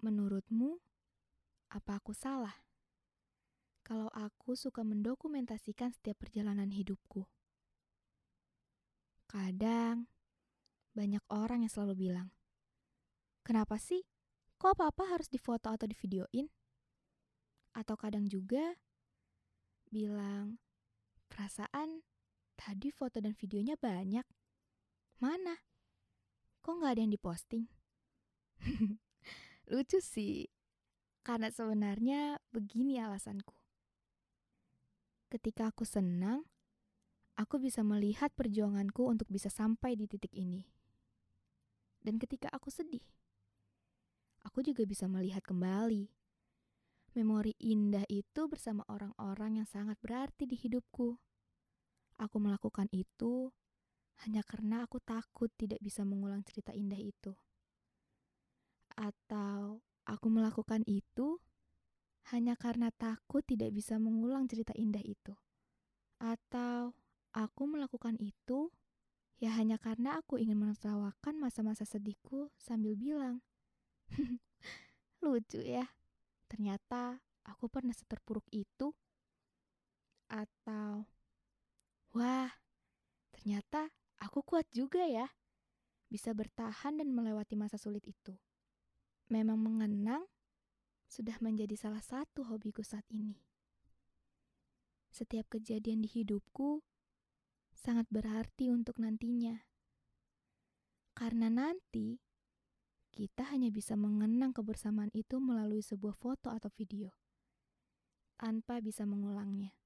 Menurutmu, apa aku salah? Kalau aku suka mendokumentasikan setiap perjalanan hidupku. Kadang, banyak orang yang selalu bilang, Kenapa sih? Kok apa-apa harus difoto atau divideoin? Atau kadang juga bilang, perasaan tadi foto dan videonya banyak. Mana? Kok nggak ada yang diposting? Lucu sih, karena sebenarnya begini alasanku. Ketika aku senang, aku bisa melihat perjuanganku untuk bisa sampai di titik ini. Dan ketika aku sedih, aku juga bisa melihat kembali memori indah itu bersama orang-orang yang sangat berarti di hidupku. Aku melakukan itu hanya karena aku takut tidak bisa mengulang cerita indah itu. Melakukan itu hanya karena takut tidak bisa mengulang cerita indah itu. Atau aku melakukan itu ya hanya karena aku ingin menertawakan masa-masa sedihku sambil bilang, lucu ya, ternyata aku pernah seterpuruk itu. Atau, wah, ternyata aku kuat juga ya, bisa bertahan dan melewati masa sulit itu memang mengenang sudah menjadi salah satu hobiku saat ini. Setiap kejadian di hidupku sangat berarti untuk nantinya. Karena nanti kita hanya bisa mengenang kebersamaan itu melalui sebuah foto atau video tanpa bisa mengulangnya.